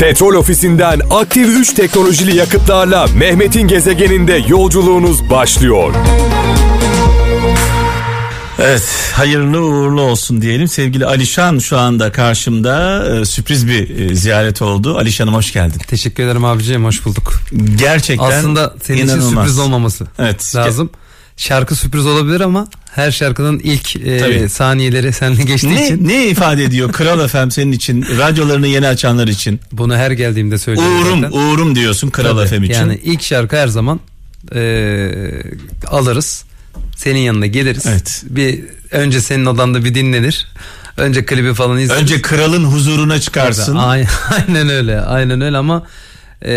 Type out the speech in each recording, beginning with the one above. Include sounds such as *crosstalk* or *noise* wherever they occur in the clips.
Petrol ofisinden aktif 3 teknolojili yakıtlarla Mehmet'in gezegeninde yolculuğunuz başlıyor. Evet hayırlı uğurlu olsun diyelim. Sevgili Alişan şu anda karşımda e, sürpriz bir e, ziyaret oldu. Alişan'ım hoş geldin. Teşekkür ederim abiciğim hoş bulduk. Gerçekten Aslında senin inanılmaz. için sürpriz olmaması Evet. lazım. Şarkı sürpriz olabilir ama her şarkının ilk e, Tabii. saniyeleri seninle geçtiği Ne, için ne ifade ediyor Kral *laughs* FM senin için, radyolarını yeni açanlar için? bunu her geldiğimde söylüyorum Uğurum, zaten. uğurum diyorsun Kral Tabii. FM için. Yani ilk şarkı her zaman e, alırız. Senin yanına geliriz. Evet. Bir önce senin odanda bir dinlenir. Önce klibi falan izleriz. Önce kralın huzuruna çıkarsın. Aynen, *laughs* aynen öyle. Aynen öyle ama e,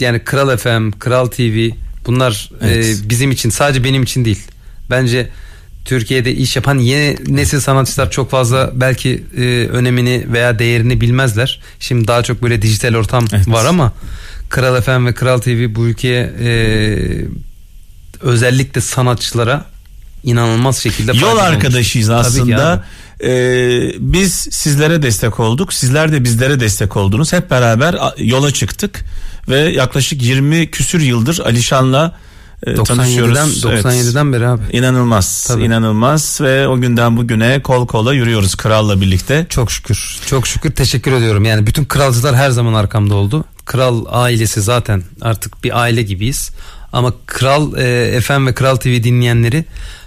yani Kral FM, Kral TV bunlar e, Evet. bizim için sadece benim için değil. Bence Türkiye'de iş yapan yeni nesil sanatçılar çok fazla belki e, önemini veya değerini bilmezler. Şimdi daha çok böyle dijital ortam Evet. var ama Kral FM ve Kral TV bu ülkeye e, özellikle sanatçılara inanılmaz şekilde Yol olmuş. arkadaşıyız ki aslında. Ee, biz sizlere destek olduk. Sizler de bizlere destek oldunuz. Hep beraber yola çıktık ve yaklaşık 20 küsür yıldır Alişan'la e, 97'den tanışıyoruz. Evet. 97'den beri abi. İnanılmaz, Tabii. inanılmaz ve o günden bugüne kol kola yürüyoruz kralla birlikte. Çok şükür. Çok şükür teşekkür ediyorum. Yani bütün kralcılar her zaman arkamda oldu. Kral ailesi zaten artık bir aile gibiyiz. Ama Kral e, FM ve Kral TV dinleyenleri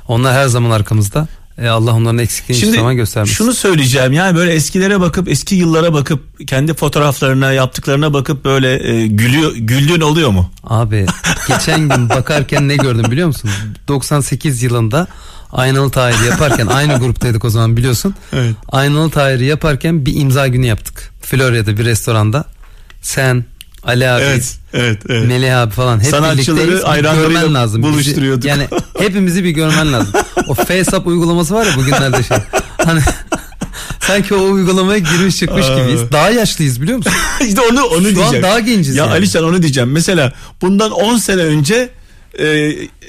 onlar her zaman arkamızda. E, Allah onların eksikliğini hiçbir zaman göstermesin. şunu söyleyeceğim yani böyle eskilere bakıp eski yıllara bakıp kendi fotoğraflarına yaptıklarına bakıp böyle e, gülüyor güldüğün oluyor mu? Abi geçen gün bakarken ne gördüm biliyor musun? 98 yılında Aynalı Tahir'i yaparken aynı gruptaydık o zaman biliyorsun. Evet. Aynalı Tahir'i yaparken bir imza günü yaptık. Florya'da bir restoranda. Sen, Ali abi, Evet, evet, evet. Melih abi falan hep Sanatçıları ayranlarıyla lazım. Bizi- buluşturuyorduk. yani *laughs* hepimizi bir görmen lazım. O FaceApp uygulaması var ya bugünlerde şey. Hani *laughs* sanki o uygulamaya girmiş çıkmış Aa. gibiyiz. Daha yaşlıyız biliyor musun? *laughs* işte onu onu Şu an diyeceğim. daha genciz Ya yani. Alişan onu diyeceğim. Mesela bundan 10 sene önce e,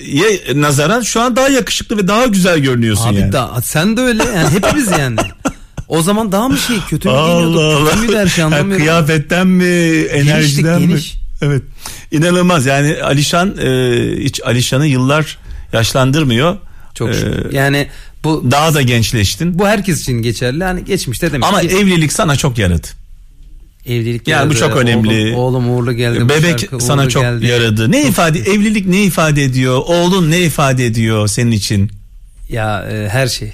ye nazaran şu an daha yakışıklı ve daha güzel görünüyorsun Abi yani. da, sen de öyle yani hepimiz yani. O zaman daha mı şey kötü mü giyiniyorduk? Allah Allah. Kötü müydü her şey Ha, anlamıyorum. kıyafetten mi, enerjiden geniş. mi? Evet. İnanılmaz. Yani Alişan e, hiç Alişan'ı yıllar yaşlandırmıyor. Çok Ee, şükür. Yani bu Daha da gençleştin. bu herkes için geçerli. Hani geçmişte demek Ama ki evlilik sana çok yaradı. evlilik Yani bu çok önemli. Oğlum, oğlum uğurlu geldi. bu Bebek şarkı sana uğurlu çok geldi. yaradı. Ne ifade evlilik ne ifade ediyor? Oğlun ne ifade ediyor senin için? Ya e, her şey.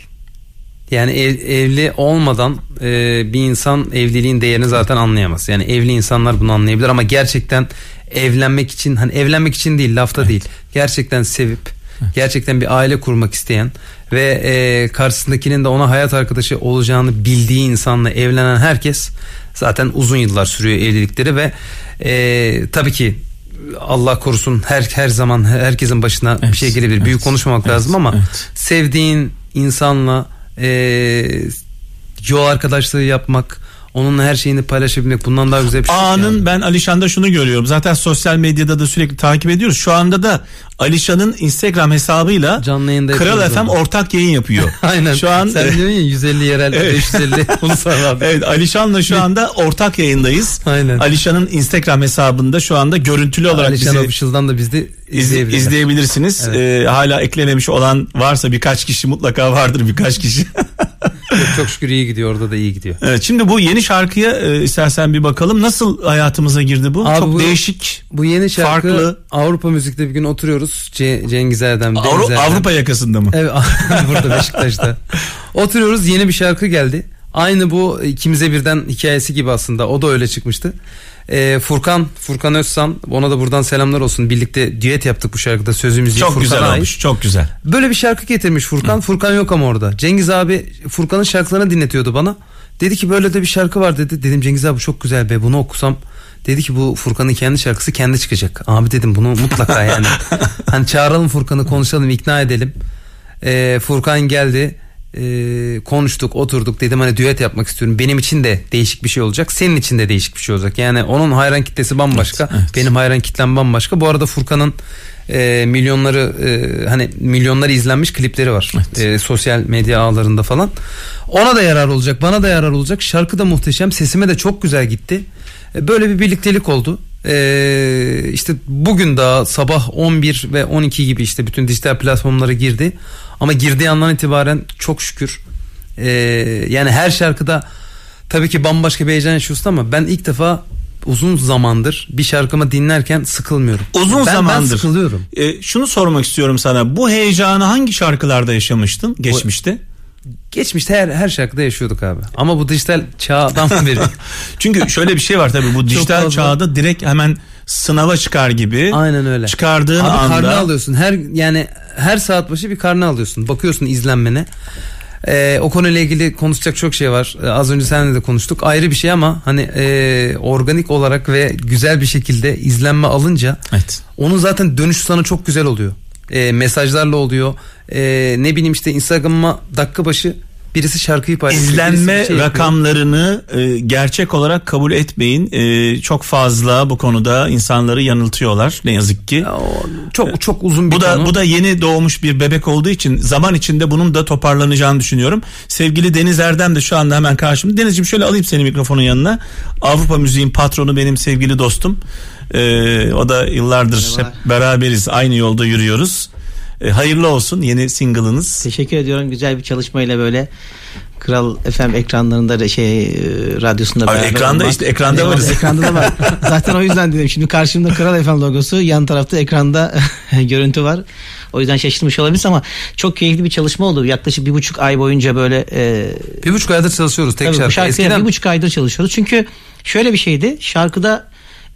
Yani ev- evli olmadan e, bir insan evliliğin değerini zaten anlayamaz. Yani evli insanlar bunu anlayabilir ama gerçekten evlenmek için hani evlenmek için değil lafta değil. Gerçekten sevip gerçekten bir aile kurmak isteyen ve e, karşısındakinin de ona hayat arkadaşı olacağını bildiği insanla evlenen herkes zaten uzun yıllar sürüyor evlilikleri ve e, tabii ki Allah korusun her her zaman herkesin başına bir Evet, şey gelebilir. evet, Büyük konuşmamak evet, lazım ama evet. sevdiğin insanla e, yol arkadaşlığı yapmak, onunla her şeyini paylaşabilmek bundan daha güzel bir şey. A'nın yani. ben Alişan'da şunu görüyorum. Zaten sosyal medyada da sürekli takip ediyoruz. Şu anda da Alişan'ın Instagram hesabıyla Canlı yayında Kral FM onu. ortak yayın yapıyor. *laughs* Aynen. Şu an sen diyorsun ya *laughs* 150 yerel Evet. 550 ulusal *laughs* abi. Evet Alişan'la şu anda ortak yayındayız. Aynen. Alişan'ın Instagram hesabında şu anda görüntülü olarak Alişan bizi Official'dan da biz de iz- izleyebiliriz. izleyebilirsiniz. Ee, hala eklememiş olan varsa birkaç kişi mutlaka vardır birkaç kişi. Çok, çok şükür iyi gidiyor orada da iyi gidiyor. evet şimdi bu yeni şarkıya e, istersen bir bakalım. Nasıl hayatımıza girdi bu? Abi Çok bu- değişik. Bu yeni şarkı Farklı. Avrupa müzikte bir gün oturuyoruz. Ce- Cengiz Erdem, Avru- Erdem. Avrupa yakasında mı? Evet *laughs* burada Beşiktaş'ta. Oturuyoruz yeni bir şarkı geldi. Aynı bu ikimize birden hikayesi gibi aslında. O da öyle çıkmıştı. Ee, Furkan, Furkan Özsan ona da buradan selamlar olsun. Birlikte düet yaptık bu şarkıda. Sözümüz Çok Furkan'a güzel ait. olmuş. Çok güzel. Böyle bir şarkı getirmiş Furkan. Furkan yok ama orada. Cengiz abi Furkan'ın şarkılarını dinletiyordu bana. Dedi ki böyle de bir şarkı var dedi. Dedim Cengiz abi çok güzel be bunu okusam. Dedi ki bu Furkan'ın kendi şarkısı kendi çıkacak. Abi dedim bunu mutlaka yani. *laughs* hani çağıralım Furkan'ı konuşalım ikna edelim. Ee, Furkan geldi. e, konuştuk oturduk dedim hani düet yapmak istiyorum benim için de değişik bir şey olacak senin için de değişik bir şey olacak yani onun hayran kitlesi bambaşka Evet, evet. benim hayran kitlem bambaşka bu arada Furkan'ın e, milyonları e, hani milyonları izlenmiş klipleri var E, sosyal medya ağlarında falan ona da yarar olacak bana da yarar olacak şarkı da muhteşem sesime de çok güzel gitti böyle bir birliktelik oldu e, işte bugün daha sabah 11 ve 12 gibi işte bütün dijital platformlara girdi ama girdiği andan itibaren çok şükür e, yani her şarkıda tabii ki bambaşka bir heyecan yaşıyorsun ama ben ilk defa uzun zamandır bir şarkımı dinlerken sıkılmıyorum. Uzun ben, zamandır. Ben sıkılıyorum. E, şunu sormak istiyorum sana. Bu heyecanı hangi şarkılarda yaşamıştın geçmişte? Geçmişte her, her şarkıda yaşıyorduk abi. Ama bu dijital çağdan *laughs* beri. Çünkü şöyle bir şey var tabii bu dijital çağda direkt hemen sınava çıkar gibi. Aynen öyle. Çıkardığın Abi anda karne alıyorsun. Her yani her saat başı bir karne alıyorsun. Bakıyorsun izlenmene. Ee, o konuyla ilgili konuşacak çok şey var. Ee, az önce seninle de konuştuk. Ayrı bir şey ama hani e, organik olarak ve güzel bir şekilde izlenme alınca Evet. onun zaten dönüş sana çok güzel oluyor. Ee, mesajlarla oluyor. Ee, ne bileyim işte Instagram'a dakika başı birisi şarkıyı paylaşıyor. birisi İzlenme şey rakamlarını e, gerçek olarak kabul etmeyin. E, çok fazla bu konuda insanları yanıltıyorlar ne yazık ki. Ya çok çok uzun bir Bu da konu. bu da yeni doğmuş bir bebek olduğu için zaman içinde bunun da toparlanacağını düşünüyorum. Sevgili Deniz Erdem de şu anda hemen karşımda. Denizciğim şöyle alayım seni mikrofonun yanına. Avrupa müziğin patronu benim sevgili dostum. Ee, o da yıllardır Merhaba. hep beraberiz. Aynı yolda yürüyoruz. Ee, hayırlı olsun yeni single'ınız. Teşekkür ediyorum. Güzel bir çalışmayla böyle Kral FM ekranlarında da şey e, radyosunda Abi ekranda olmak. işte, ekranda Eyvallah, varız. Ekranda da var. *laughs* Zaten o yüzden dedim. Şimdi karşımda Kral FM logosu, yan tarafta ekranda *laughs* görüntü var. O yüzden şaşırmış olabiliriz ama çok keyifli bir çalışma oldu. Yaklaşık bir buçuk ay boyunca böyle e, bir buçuk aydır çalışıyoruz tek Tabii bu şarkı. şarkıya Eskiden bir buçuk aydır çalışıyoruz. Çünkü şöyle bir şeydi. Şarkıda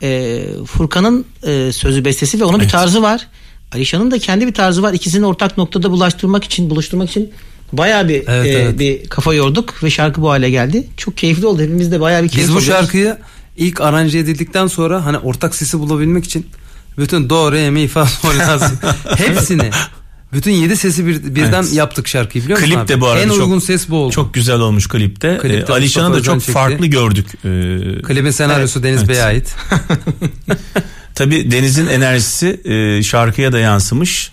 e, Furkan'ın e, sözü bestesi ve onun bir tarzı var. Alişan'ın da kendi bir tarzı var. İkisini ortak noktada bulaştırmak için, buluşturmak için bayağı bir Evet, e, evet. bir kafa yorduk ve şarkı bu hale geldi. Çok keyifli oldu. Hepimiz de bayağı bir keyif Biz bu şarkıyı ilk aranje edildikten sonra hani ortak sesi bulabilmek için bütün do re mi fa sol *laughs* hepsini bütün yedi sesi bir, birden Evet. yaptık şarkıyı biliyor musun Klip abi? de bu arada En çok- uygun ses bu oldu. Çok güzel olmuş klipte. Klipte Ee, Alişan'ı da çok çekti. farklı gördük. Ee, Klibin senaryosu Deniz Evet. Bey'e ait. *laughs* Tabii Deniz'in enerjisi e, şarkıya da yansımış.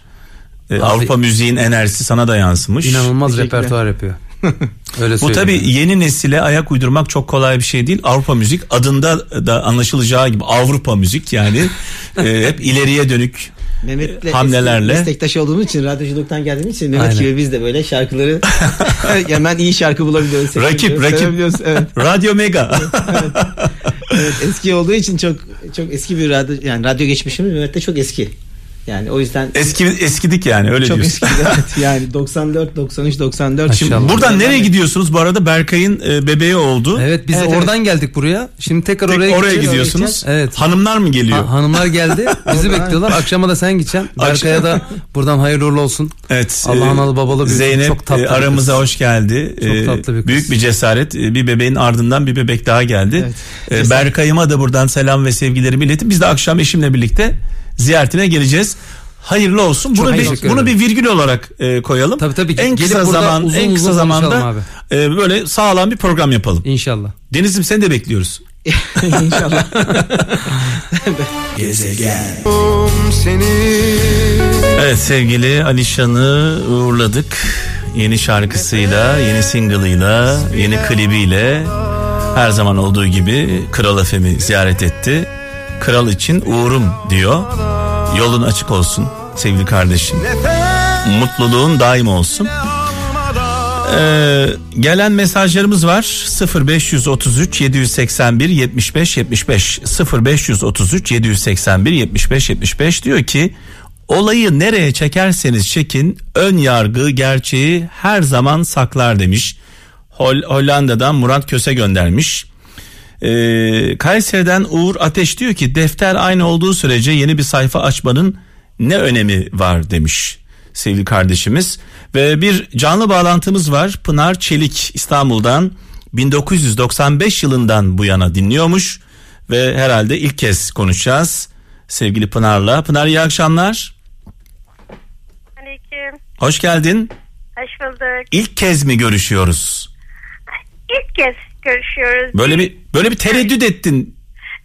E, Abi- Avrupa müziğin enerjisi sana da yansımış. İnanılmaz Teşekkürler. repertuar yapıyor. *laughs* Öyle Bu tabii yeni nesile ayak uydurmak çok kolay bir şey değil. Avrupa müzik adında da anlaşılacağı gibi Avrupa müzik yani *laughs* e, hep ileriye dönük Mehmet'le hamlelerle. meslektaş olduğumuz için radyoculuktan geldiğimiz için Mehmet Aynen. gibi biz de böyle şarkıları *laughs* hemen iyi şarkı bulabiliyoruz. Rakip, rakip. Evet. Radyo Mega. evet, eski olduğu için çok çok eski bir radyo yani radyo geçmişimiz Mehmet de çok eski. Yani o yüzden Eski eskidik yani öyle çok diyorsun. eski. evet. *laughs* Yani 94 93 94 Maşallah. şimdi Buradan nereye gidiyorsunuz? Bu arada Berkay'ın e, bebeği oldu. Evet biz Evet, oradan geldik buraya. Şimdi tekrar Tek- oraya, oraya, gideceğiz. gidiyorsunuz. Evet. Hanımlar mı geliyor? Ha- hanımlar geldi. *laughs* Bizi bekliyorlar. Akşama da sen gideceksin. Berkay'a da buradan hayırlı uğurlu olsun. Evet. Allah e, analı babalı bir Zeynep çok tatlı e, bir aramıza kız. hoş geldi. Çok E, tatlı bir kız. Büyük bir cesaret. E, Bir bebeğin ardından bir bebek daha geldi. Evet. Berkay'ıma da buradan selam ve sevgilerimi iletip biz de akşam eşimle birlikte ziyaretine geleceğiz. Hayırlı olsun. Çok Bunu bir bunu bir virgül olarak e, koyalım. Tabii, tabii. En kısa zaman uzun en kısa uzun zamanda konuşalım e, böyle sağlam bir program yapalım. İnşallah. Deniz'im seni de bekliyoruz. *laughs* inşallah. *laughs* Evet sevgili Alişan'ı uğurladık. Yeni şarkısıyla, yeni single'ıyla, yeni klibiyle her zaman olduğu gibi Kral FM'i ziyaret etti. Kral için uğurum diyor. Yolun açık olsun sevgili kardeşim. Mutluluğun daim olsun. Ee, gelen mesajlarımız var 0533 781 75 75 0533 781 75 75 diyor ki olayı nereye çekerseniz çekin ön yargı gerçeği her zaman saklar demiş. Hol- Hollanda'dan Murat Köse göndermiş. Ee, Kayseri'den Uğur Ateş diyor ki defter aynı olduğu sürece yeni bir sayfa açmanın ne önemi var demiş sevgili kardeşimiz. Ve bir canlı bağlantımız var Pınar Çelik İstanbul'dan 1995 yılından bu yana dinliyormuş ve herhalde ilk kez konuşacağız sevgili Pınar'la. Pınar iyi akşamlar. Aleyküm. Hoş geldin. Hoş bulduk. İlk kez mi görüşüyoruz? İlk kez görüşüyoruz. Böyle bir böyle bir tereddüt ettin.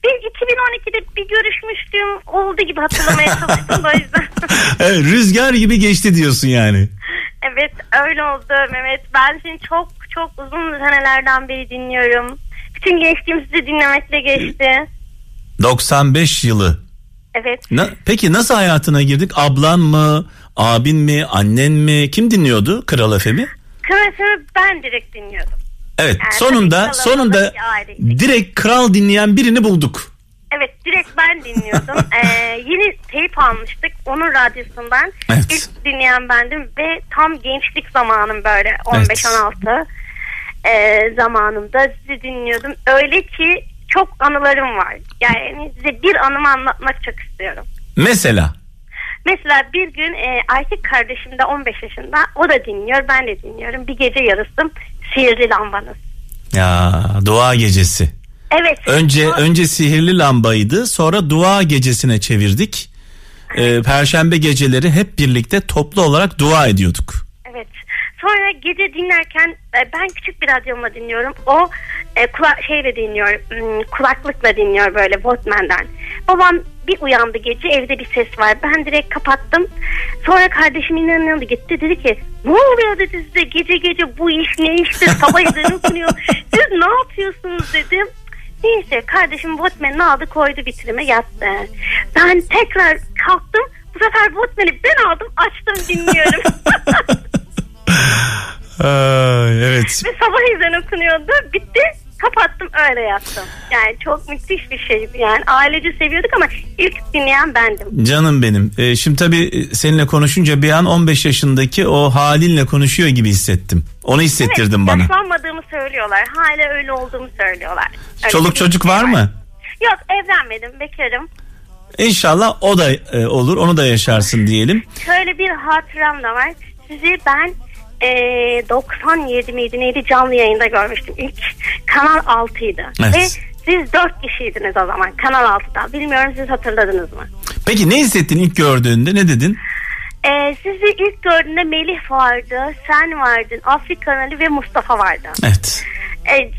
Bir 2012'de bir görüşmüştüm. Oldu gibi hatırlamaya çalıştım da o yüzden. *laughs* Evet, rüzgar gibi geçti diyorsun yani. evet öyle oldu Mehmet. Ben seni çok çok uzun senelerden beri dinliyorum. Bütün gençliğim sizi dinlemekle geçti. 95 yılı. Evet. Na- Peki nasıl hayatına girdik? Ablan mı, abin mi, annen mi? Kim dinliyordu Kral FM'i? Kıbrıs'ı ben direkt dinliyordum. Evet, Yani sonunda tabii sonunda aileydik. direkt kral dinleyen birini bulduk. Evet direkt ben dinliyordum. *laughs* ee, yeni teyp almıştık onun radyosundan. Evet. İlk dinleyen bendim ve tam gençlik zamanım böyle 15-16 ee, zamanımda sizi dinliyordum. Öyle ki çok anılarım var. Yani size bir anımı anlatmak çok istiyorum. Mesela Mesela bir gün e, erkek kardeşim de 15 yaşında o da dinliyor ben de dinliyorum. Bir gece yarısı sihirli lambanız. ya dua gecesi. Evet. Önce O- önce sihirli lambaydı, sonra dua gecesine çevirdik. Ee, Perşembe geceleri hep birlikte toplu olarak dua ediyorduk. Evet. Sonra gece dinlerken e, ben küçük bir radyomla dinliyorum. O e, kula şeyle dinliyor. hmm, Kulaklıkla dinliyor böyle Walkman'den. Babam bir uyandı gece evde bir ses var. Ben direkt kapattım. Sonra kardeşimin yanına gitti. Dedi ki ne oluyor dedi size gece gece bu iş ne iştir sabah ezanı okunuyor. Siz ne yapıyorsunuz dedim. Neyse kardeşim Walkman'ını aldı koydu vitrime yattı. Ben tekrar kalktım. Bu sefer Walkman'i ben aldım açtım dinliyorum. *laughs* evet. Ve sabah ezan okunuyordu. Bitti. Kapattım öyle yattım. Yani çok müthiş bir şeydi. Yani ailece seviyorduk ama ilk dinleyen bendim. Canım benim. Ee, şimdi tabii seninle konuşunca bir an 15 yaşındaki o halinle konuşuyor gibi hissettim. Onu hissettirdin evet, bana. yaşlanmadığımı söylüyorlar. Hala öyle olduğumu söylüyorlar. Öyle Çoluk çocuk şey var mı? Yok evlenmedim. Bekarım. İnşallah o da e, olur. Onu da yaşarsın diyelim. Şöyle bir hatıram da var. Sizi ben e, 97 miydi neydi canlı yayında görmüştüm. İlk Kanal 6'ydı. Evet. Ve siz 4 kişiydiniz o zaman Kanal 6'da. Bilmiyorum siz hatırladınız mı? Peki ne hissettin ilk gördüğünde? Ne dedin? Ee, sizi ilk gördüğümde Melih vardı, sen vardın, Afrikan Ali ve Mustafa vardı. Evet. Ee,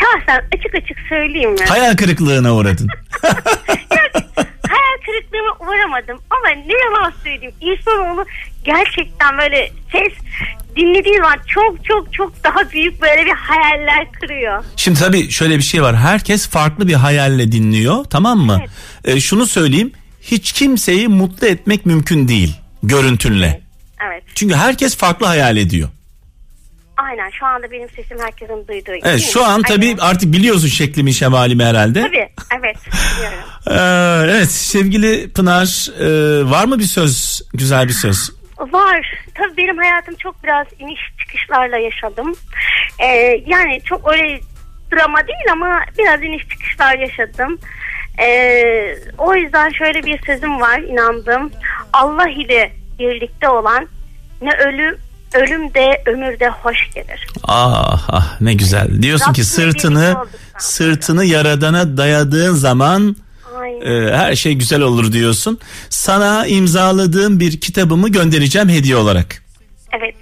şahsen açık açık söyleyeyim mi? Hayal kırıklığına uğradın. *laughs* Yani hayal kırıklığına uğramadım ama ne yalan söyleyeyim. İnsanoğlu gerçekten böyle ses dinlediği zaman çok çok çok daha büyük böyle bir hayaller kırıyor. Şimdi tabii şöyle bir şey var. Herkes farklı bir hayalle dinliyor tamam mı? Evet. Ee, şunu söyleyeyim. Hiç kimseyi mutlu etmek mümkün değil görüntünle. Evet. Çünkü herkes farklı hayal ediyor. Aynen şu anda benim sesim herkesin duyduğu gibi. Evet şu an tabii Aynen. artık biliyorsun şeklimi şemalimi herhalde. Tabii evet biliyorum. *laughs* Ee, evet sevgili Pınar e, var mı bir söz güzel bir söz? Var. Tabii benim hayatım çok biraz iniş çıkışlarla yaşadım. Ee, yani çok öyle drama değil ama biraz iniş çıkışlar yaşadım. Ee, o yüzden şöyle bir sözüm var inandım. Allah ile birlikte olan ne ölüm ölüm de ömür de hoş gelir. Ah ah ne güzel. Diyorsun ki Rabbimle sırtını sırtını yaradana dayadığın zaman Aynen. e, her şey güzel olur diyorsun. Sana imzaladığım bir kitabımı göndereceğim hediye olarak. Evet.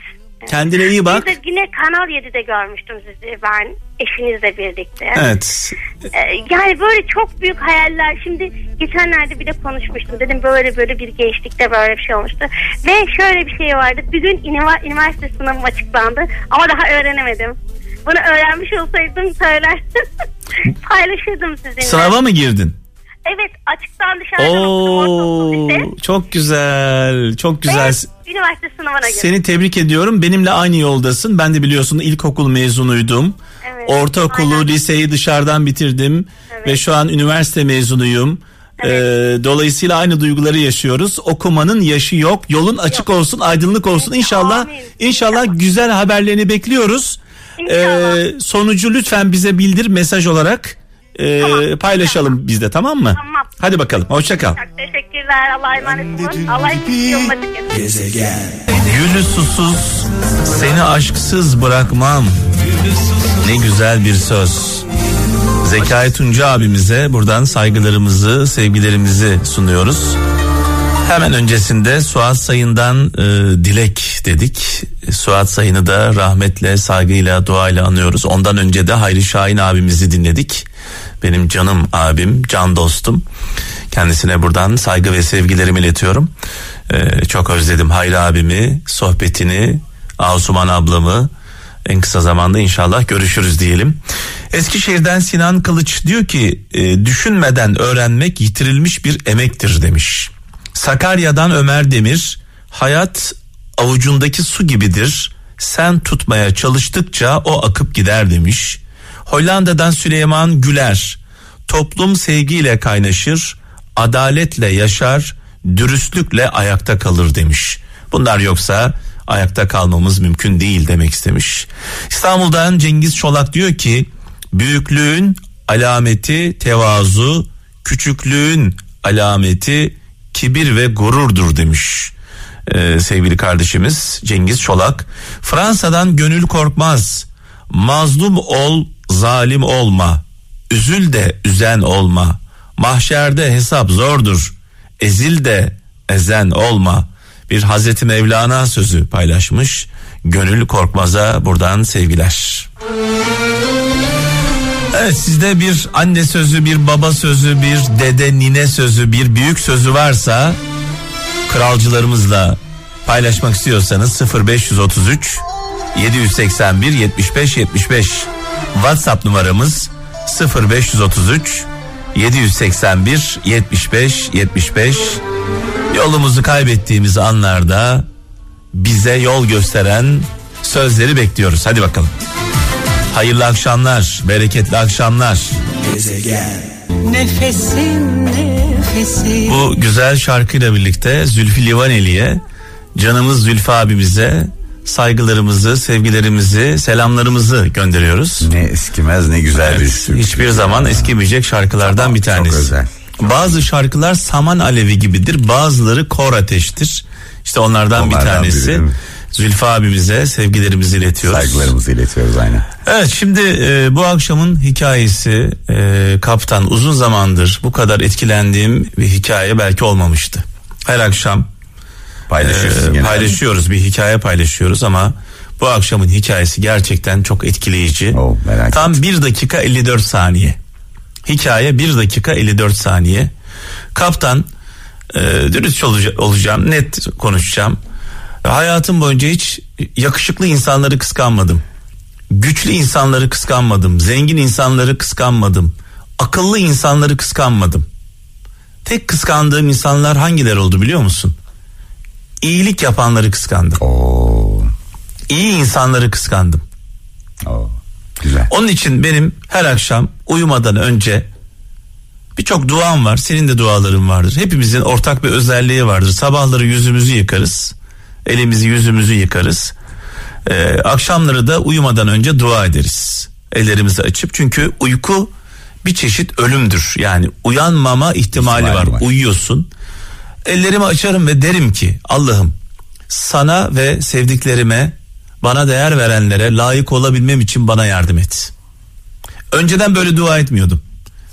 Kendine iyi bak. Bir de yine Kanal 7'de görmüştüm sizi ben eşinizle birlikte. Evet. Ee, yani böyle çok büyük hayaller. Şimdi geçenlerde bir de konuşmuştum. Dedim böyle böyle bir gençlikte böyle bir şey olmuştu. Ve şöyle bir şey vardı. Bir gün ünivers- üniversite sınavım açıklandı. Ama daha öğrenemedim. Bunu öğrenmiş olsaydım söylerdim. *laughs* Paylaşırdım sizinle. Sınava mı girdin? Evet açıktan dışarıdan okudum. Oo çok güzel. Çok güzel. Ve üniversite sınavına girdim. Seni tebrik ediyorum. Benimle aynı yoldasın. Ben de biliyorsun ilkokul mezunuydum. Evet, Ortaokulu, aynen. liseyi dışarıdan bitirdim Evet. ve şu an üniversite mezunuyum. Ee, dolayısıyla aynı duyguları yaşıyoruz. Okumanın yaşı yok. Yolun açık olsun, aydınlık olsun. İnşallah Amin. inşallah İnşallah. güzel haberlerini bekliyoruz. İnşallah. Ee, sonucu lütfen bize bildir mesaj olarak. Ee, Tamam. paylaşalım biz de tamam mı? Tamam. Hadi bakalım. Hoşça kal. Çok teşekkürler. Allah'a emanet olun. Allah yoluna çıkın. Gülü susuz, seni aşksız bırakmam. Ne güzel bir söz. Zekai Tunca abimize buradan saygılarımızı, sevgilerimizi sunuyoruz. Hemen öncesinde Suat Sayın'dan e, dilek dedik. Suat Sayın'ı da rahmetle, saygıyla, duayla anıyoruz. Ondan önce de Hayri Şahin abimizi dinledik. Benim canım abim, can dostum. Kendisine buradan saygı ve sevgilerimi iletiyorum. Ee, çok özledim Hayri abimi, sohbetini, Asuman ablamı. En kısa zamanda inşallah görüşürüz diyelim. Eskişehir'den Sinan Kılıç diyor ki e, düşünmeden öğrenmek yitirilmiş bir emektir demiş. Sakarya'dan Ömer Demir hayat avucundaki su gibidir. Sen tutmaya çalıştıkça o akıp gider demiş. Hollanda'dan Süleyman Güler toplum sevgiyle kaynaşır, adaletle yaşar, dürüstlükle ayakta kalır demiş. Bunlar yoksa ayakta kalmamız mümkün değil demek istemiş. İstanbul'dan Cengiz Çolak diyor ki büyüklüğün alameti tevazu, küçüklüğün alameti kibir ve gururdur demiş. Ee, sevgili kardeşimiz Cengiz Çolak. Fransa'dan Gönül Korkmaz. Mazlum ol, zalim olma. Üzül de üzen olma. Mahşerde hesap zordur. Ezil de ezen olma. Bir Hazreti Mevlana sözü paylaşmış. Gönül Korkmaz'a buradan sevgiler. Evet sizde bir anne sözü, bir baba sözü, bir dede nine sözü, bir büyük sözü varsa kralcılarımızla paylaşmak istiyorsanız 0533 781 75 75 WhatsApp numaramız 0533 781 75 75 yolumuzu kaybettiğimiz anlarda bize yol gösteren sözleri bekliyoruz. Hadi bakalım. Hayırlı akşamlar, bereketli akşamlar. Nefesim nefesim Bu güzel şarkıyla birlikte Zülfü Livaneli'ye, canımız Zülfü abimize saygılarımızı, sevgilerimizi, selamlarımızı gönderiyoruz. Ne eskimez ne güzel bir Evet, türkü. hiçbir zaman eskimeyecek şarkılardan bir tanesi. Çok özel. Bazı şarkılar saman alevi gibidir, bazıları kor ateştir. İşte onlardan, bir Onlardan biri, tanesi. mi? Zülfü abimize sevgilerimizi iletiyoruz. Saygılarımızı iletiyoruz aynen. Evet şimdi e, bu akşamın hikayesi e, kaptan uzun zamandır bu kadar etkilendiğim bir hikaye belki olmamıştı. Her akşam Paylaşıyoruz e, paylaşıyoruz bir hikaye paylaşıyoruz ama bu akşamın hikayesi gerçekten çok etkileyici. Oo, merak Tam 1 dakika 54 saniye. Hikaye 1 dakika 54 saniye. Kaptan e, dürüst olacağım, olacağım net konuşacağım. Hayatım boyunca hiç yakışıklı insanları kıskanmadım. Güçlü insanları kıskanmadım. Zengin insanları kıskanmadım. Akıllı insanları kıskanmadım. Tek kıskandığım insanlar hangileri oldu biliyor musun? İyilik yapanları kıskandım. Oo, İyi insanları kıskandım. oo, güzel. Onun için benim her akşam uyumadan önce birçok duam var. Senin de duaların vardır. Hepimizin ortak bir özelliği vardır. Sabahları yüzümüzü yıkarız. Elimizi yüzümüzü yıkarız. Ee, akşamları da uyumadan önce dua ederiz. Ellerimizi açıp çünkü uyku bir çeşit ölümdür. Yani uyanmama ihtimali, İhtimali var. var. Uyuyorsun. Ellerimi açarım ve derim ki Allah'ım sana ve sevdiklerime bana değer verenlere layık olabilmem için bana yardım et. Önceden böyle dua etmiyordum.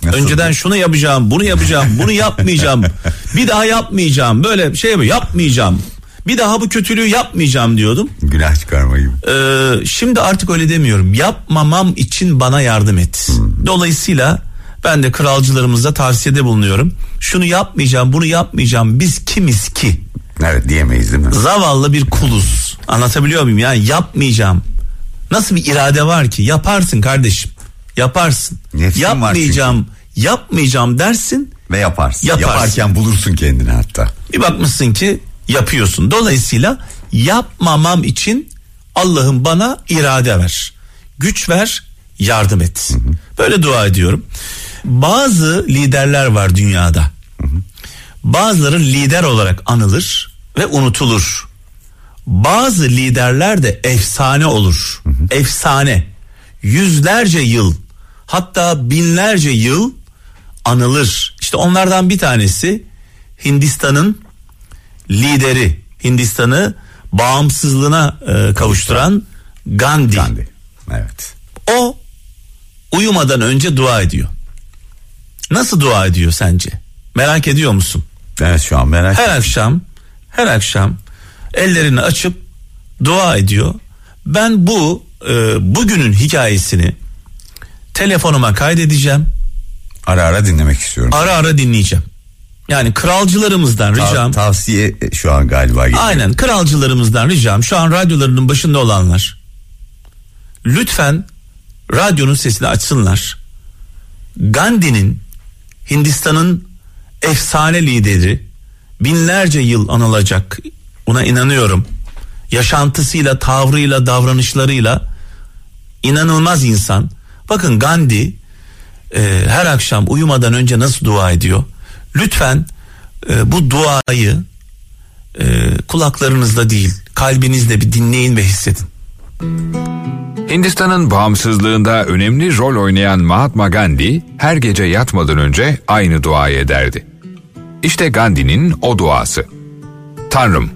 Nasıl? Önceden şunu yapacağım, bunu yapacağım, bunu yapmayacağım. *laughs* bir daha yapmayacağım. Böyle şey mi yapmayacağım. Bir daha bu kötülüğü yapmayacağım diyordum. Günah çıkarma gibi. Ee, şimdi artık öyle demiyorum. Yapmamam için bana yardım et. Dolayısıyla ben de kralcılarımıza tavsiyede bulunuyorum. Şunu yapmayacağım, bunu yapmayacağım. Biz kimiz ki? Evet diyemeyiz değil mi? Zavallı bir kuluz. Anlatabiliyor muyum? Yani yapmayacağım. Nasıl bir irade var ki? Yaparsın kardeşim. Yaparsın. Nefsin var yapmayacağım, yapmayacağım dersin. Ve yaparsın. Yaparsın. Yaparken bulursun kendini hatta. Bir bakmışsın ki yapıyorsun. Dolayısıyla yapmamam için Allah'ım bana irade ver. Güç ver, yardım et. Böyle dua ediyorum. Bazı liderler var dünyada. Bazıları lider olarak anılır ve unutulur. Bazı liderler de efsane olur. Efsane. Yüzlerce yıl hatta binlerce yıl anılır. İşte onlardan bir tanesi Hindistan'ın lideri. Hindistan'ı bağımsızlığına e, kavuşturan Gandhi. Gandhi. Evet. O uyumadan önce dua ediyor. Nasıl dua ediyor sence? Merak ediyor musun? Evet şu an merak Her akşam her akşam ellerini açıp dua ediyor. Ben bu e, bugünün hikayesini telefonuma kaydedeceğim. Ara ara dinlemek istiyorum. Ara ara dinleyeceğim. Yani kralcılarımızdan Tav- ricam. tavsiye şu an galiba geliyor. Aynen kralcılarımızdan ricam şu an radyolarının başında olanlar lütfen radyonun sesini açsınlar. Gandhi'nin Hindistan'ın efsane lideri binlerce yıl anılacak buna inanıyorum. Yaşantısıyla, tavrıyla, davranışlarıyla inanılmaz insan. Bakın Gandhi e, her akşam uyumadan önce nasıl dua ediyor? Lütfen e, bu duayı e, kulaklarınızda değil kalbinizde bir dinleyin ve hissedin. Hindistan'ın bağımsızlığında önemli rol oynayan Mahatma Gandhi her gece yatmadan önce aynı duayı ederdi. İşte Gandhi'nin o duası. Tanrım,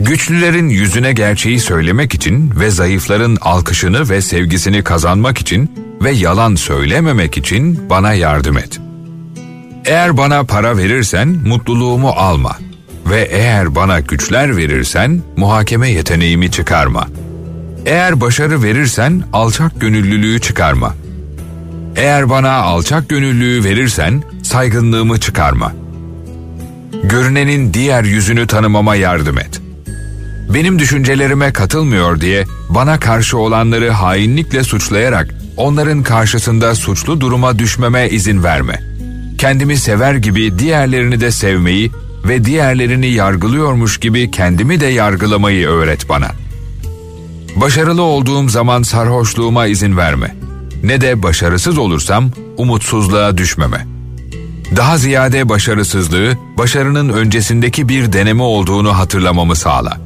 güçlülerin yüzüne gerçeği söylemek için ve zayıfların alkışını ve sevgisini kazanmak için ve yalan söylememek için bana yardım et. Eğer bana para verirsen mutluluğumu alma ve eğer bana güçler verirsen muhakeme yeteneğimi çıkarma.'' Eğer başarı verirsen alçak gönüllülüğü çıkarma. Eğer bana alçak gönüllülüğü verirsen saygınlığımı çıkarma. Görünenin diğer yüzünü tanımama yardım et. Benim düşüncelerime katılmıyor diye bana karşı olanları hainlikle suçlayarak onların karşısında suçlu duruma düşmeme izin verme. Kendimi sever gibi diğerlerini de sevmeyi ve diğerlerini yargılıyormuş gibi kendimi de yargılamayı öğret bana.'' Başarılı olduğum zaman sarhoşluğuma izin verme. Ne de başarısız olursam umutsuzluğa düşmeme. Daha ziyade başarısızlığı başarının öncesindeki bir deneme olduğunu hatırlamamı sağla.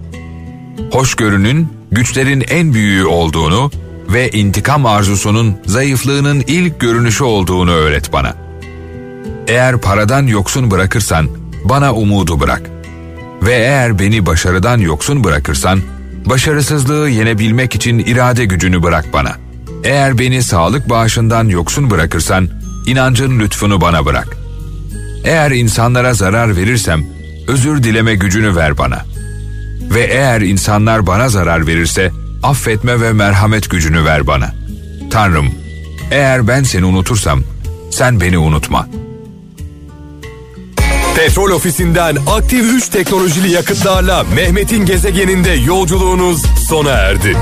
Hoşgörünün güçlerin en büyüğü olduğunu ve intikam arzusunun zayıflığının ilk görünüşü olduğunu öğret bana. Eğer paradan yoksun bırakırsan bana umudu bırak. Ve eğer beni başarıdan yoksun bırakırsan Başarısızlığı yenebilmek için irade gücünü bırak bana. Eğer beni sağlık bağışından yoksun bırakırsan, inancın lütfunu bana bırak. Eğer insanlara zarar verirsem, özür dileme gücünü ver bana. Ve eğer insanlar bana zarar verirse, affetme ve merhamet gücünü ver bana. Tanrım, eğer ben seni unutursam, sen beni unutma.'' Petrol ofisinden aktif 3 teknolojili yakıtlarla Mehmet'in gezegeninde yolculuğunuz sona erdi.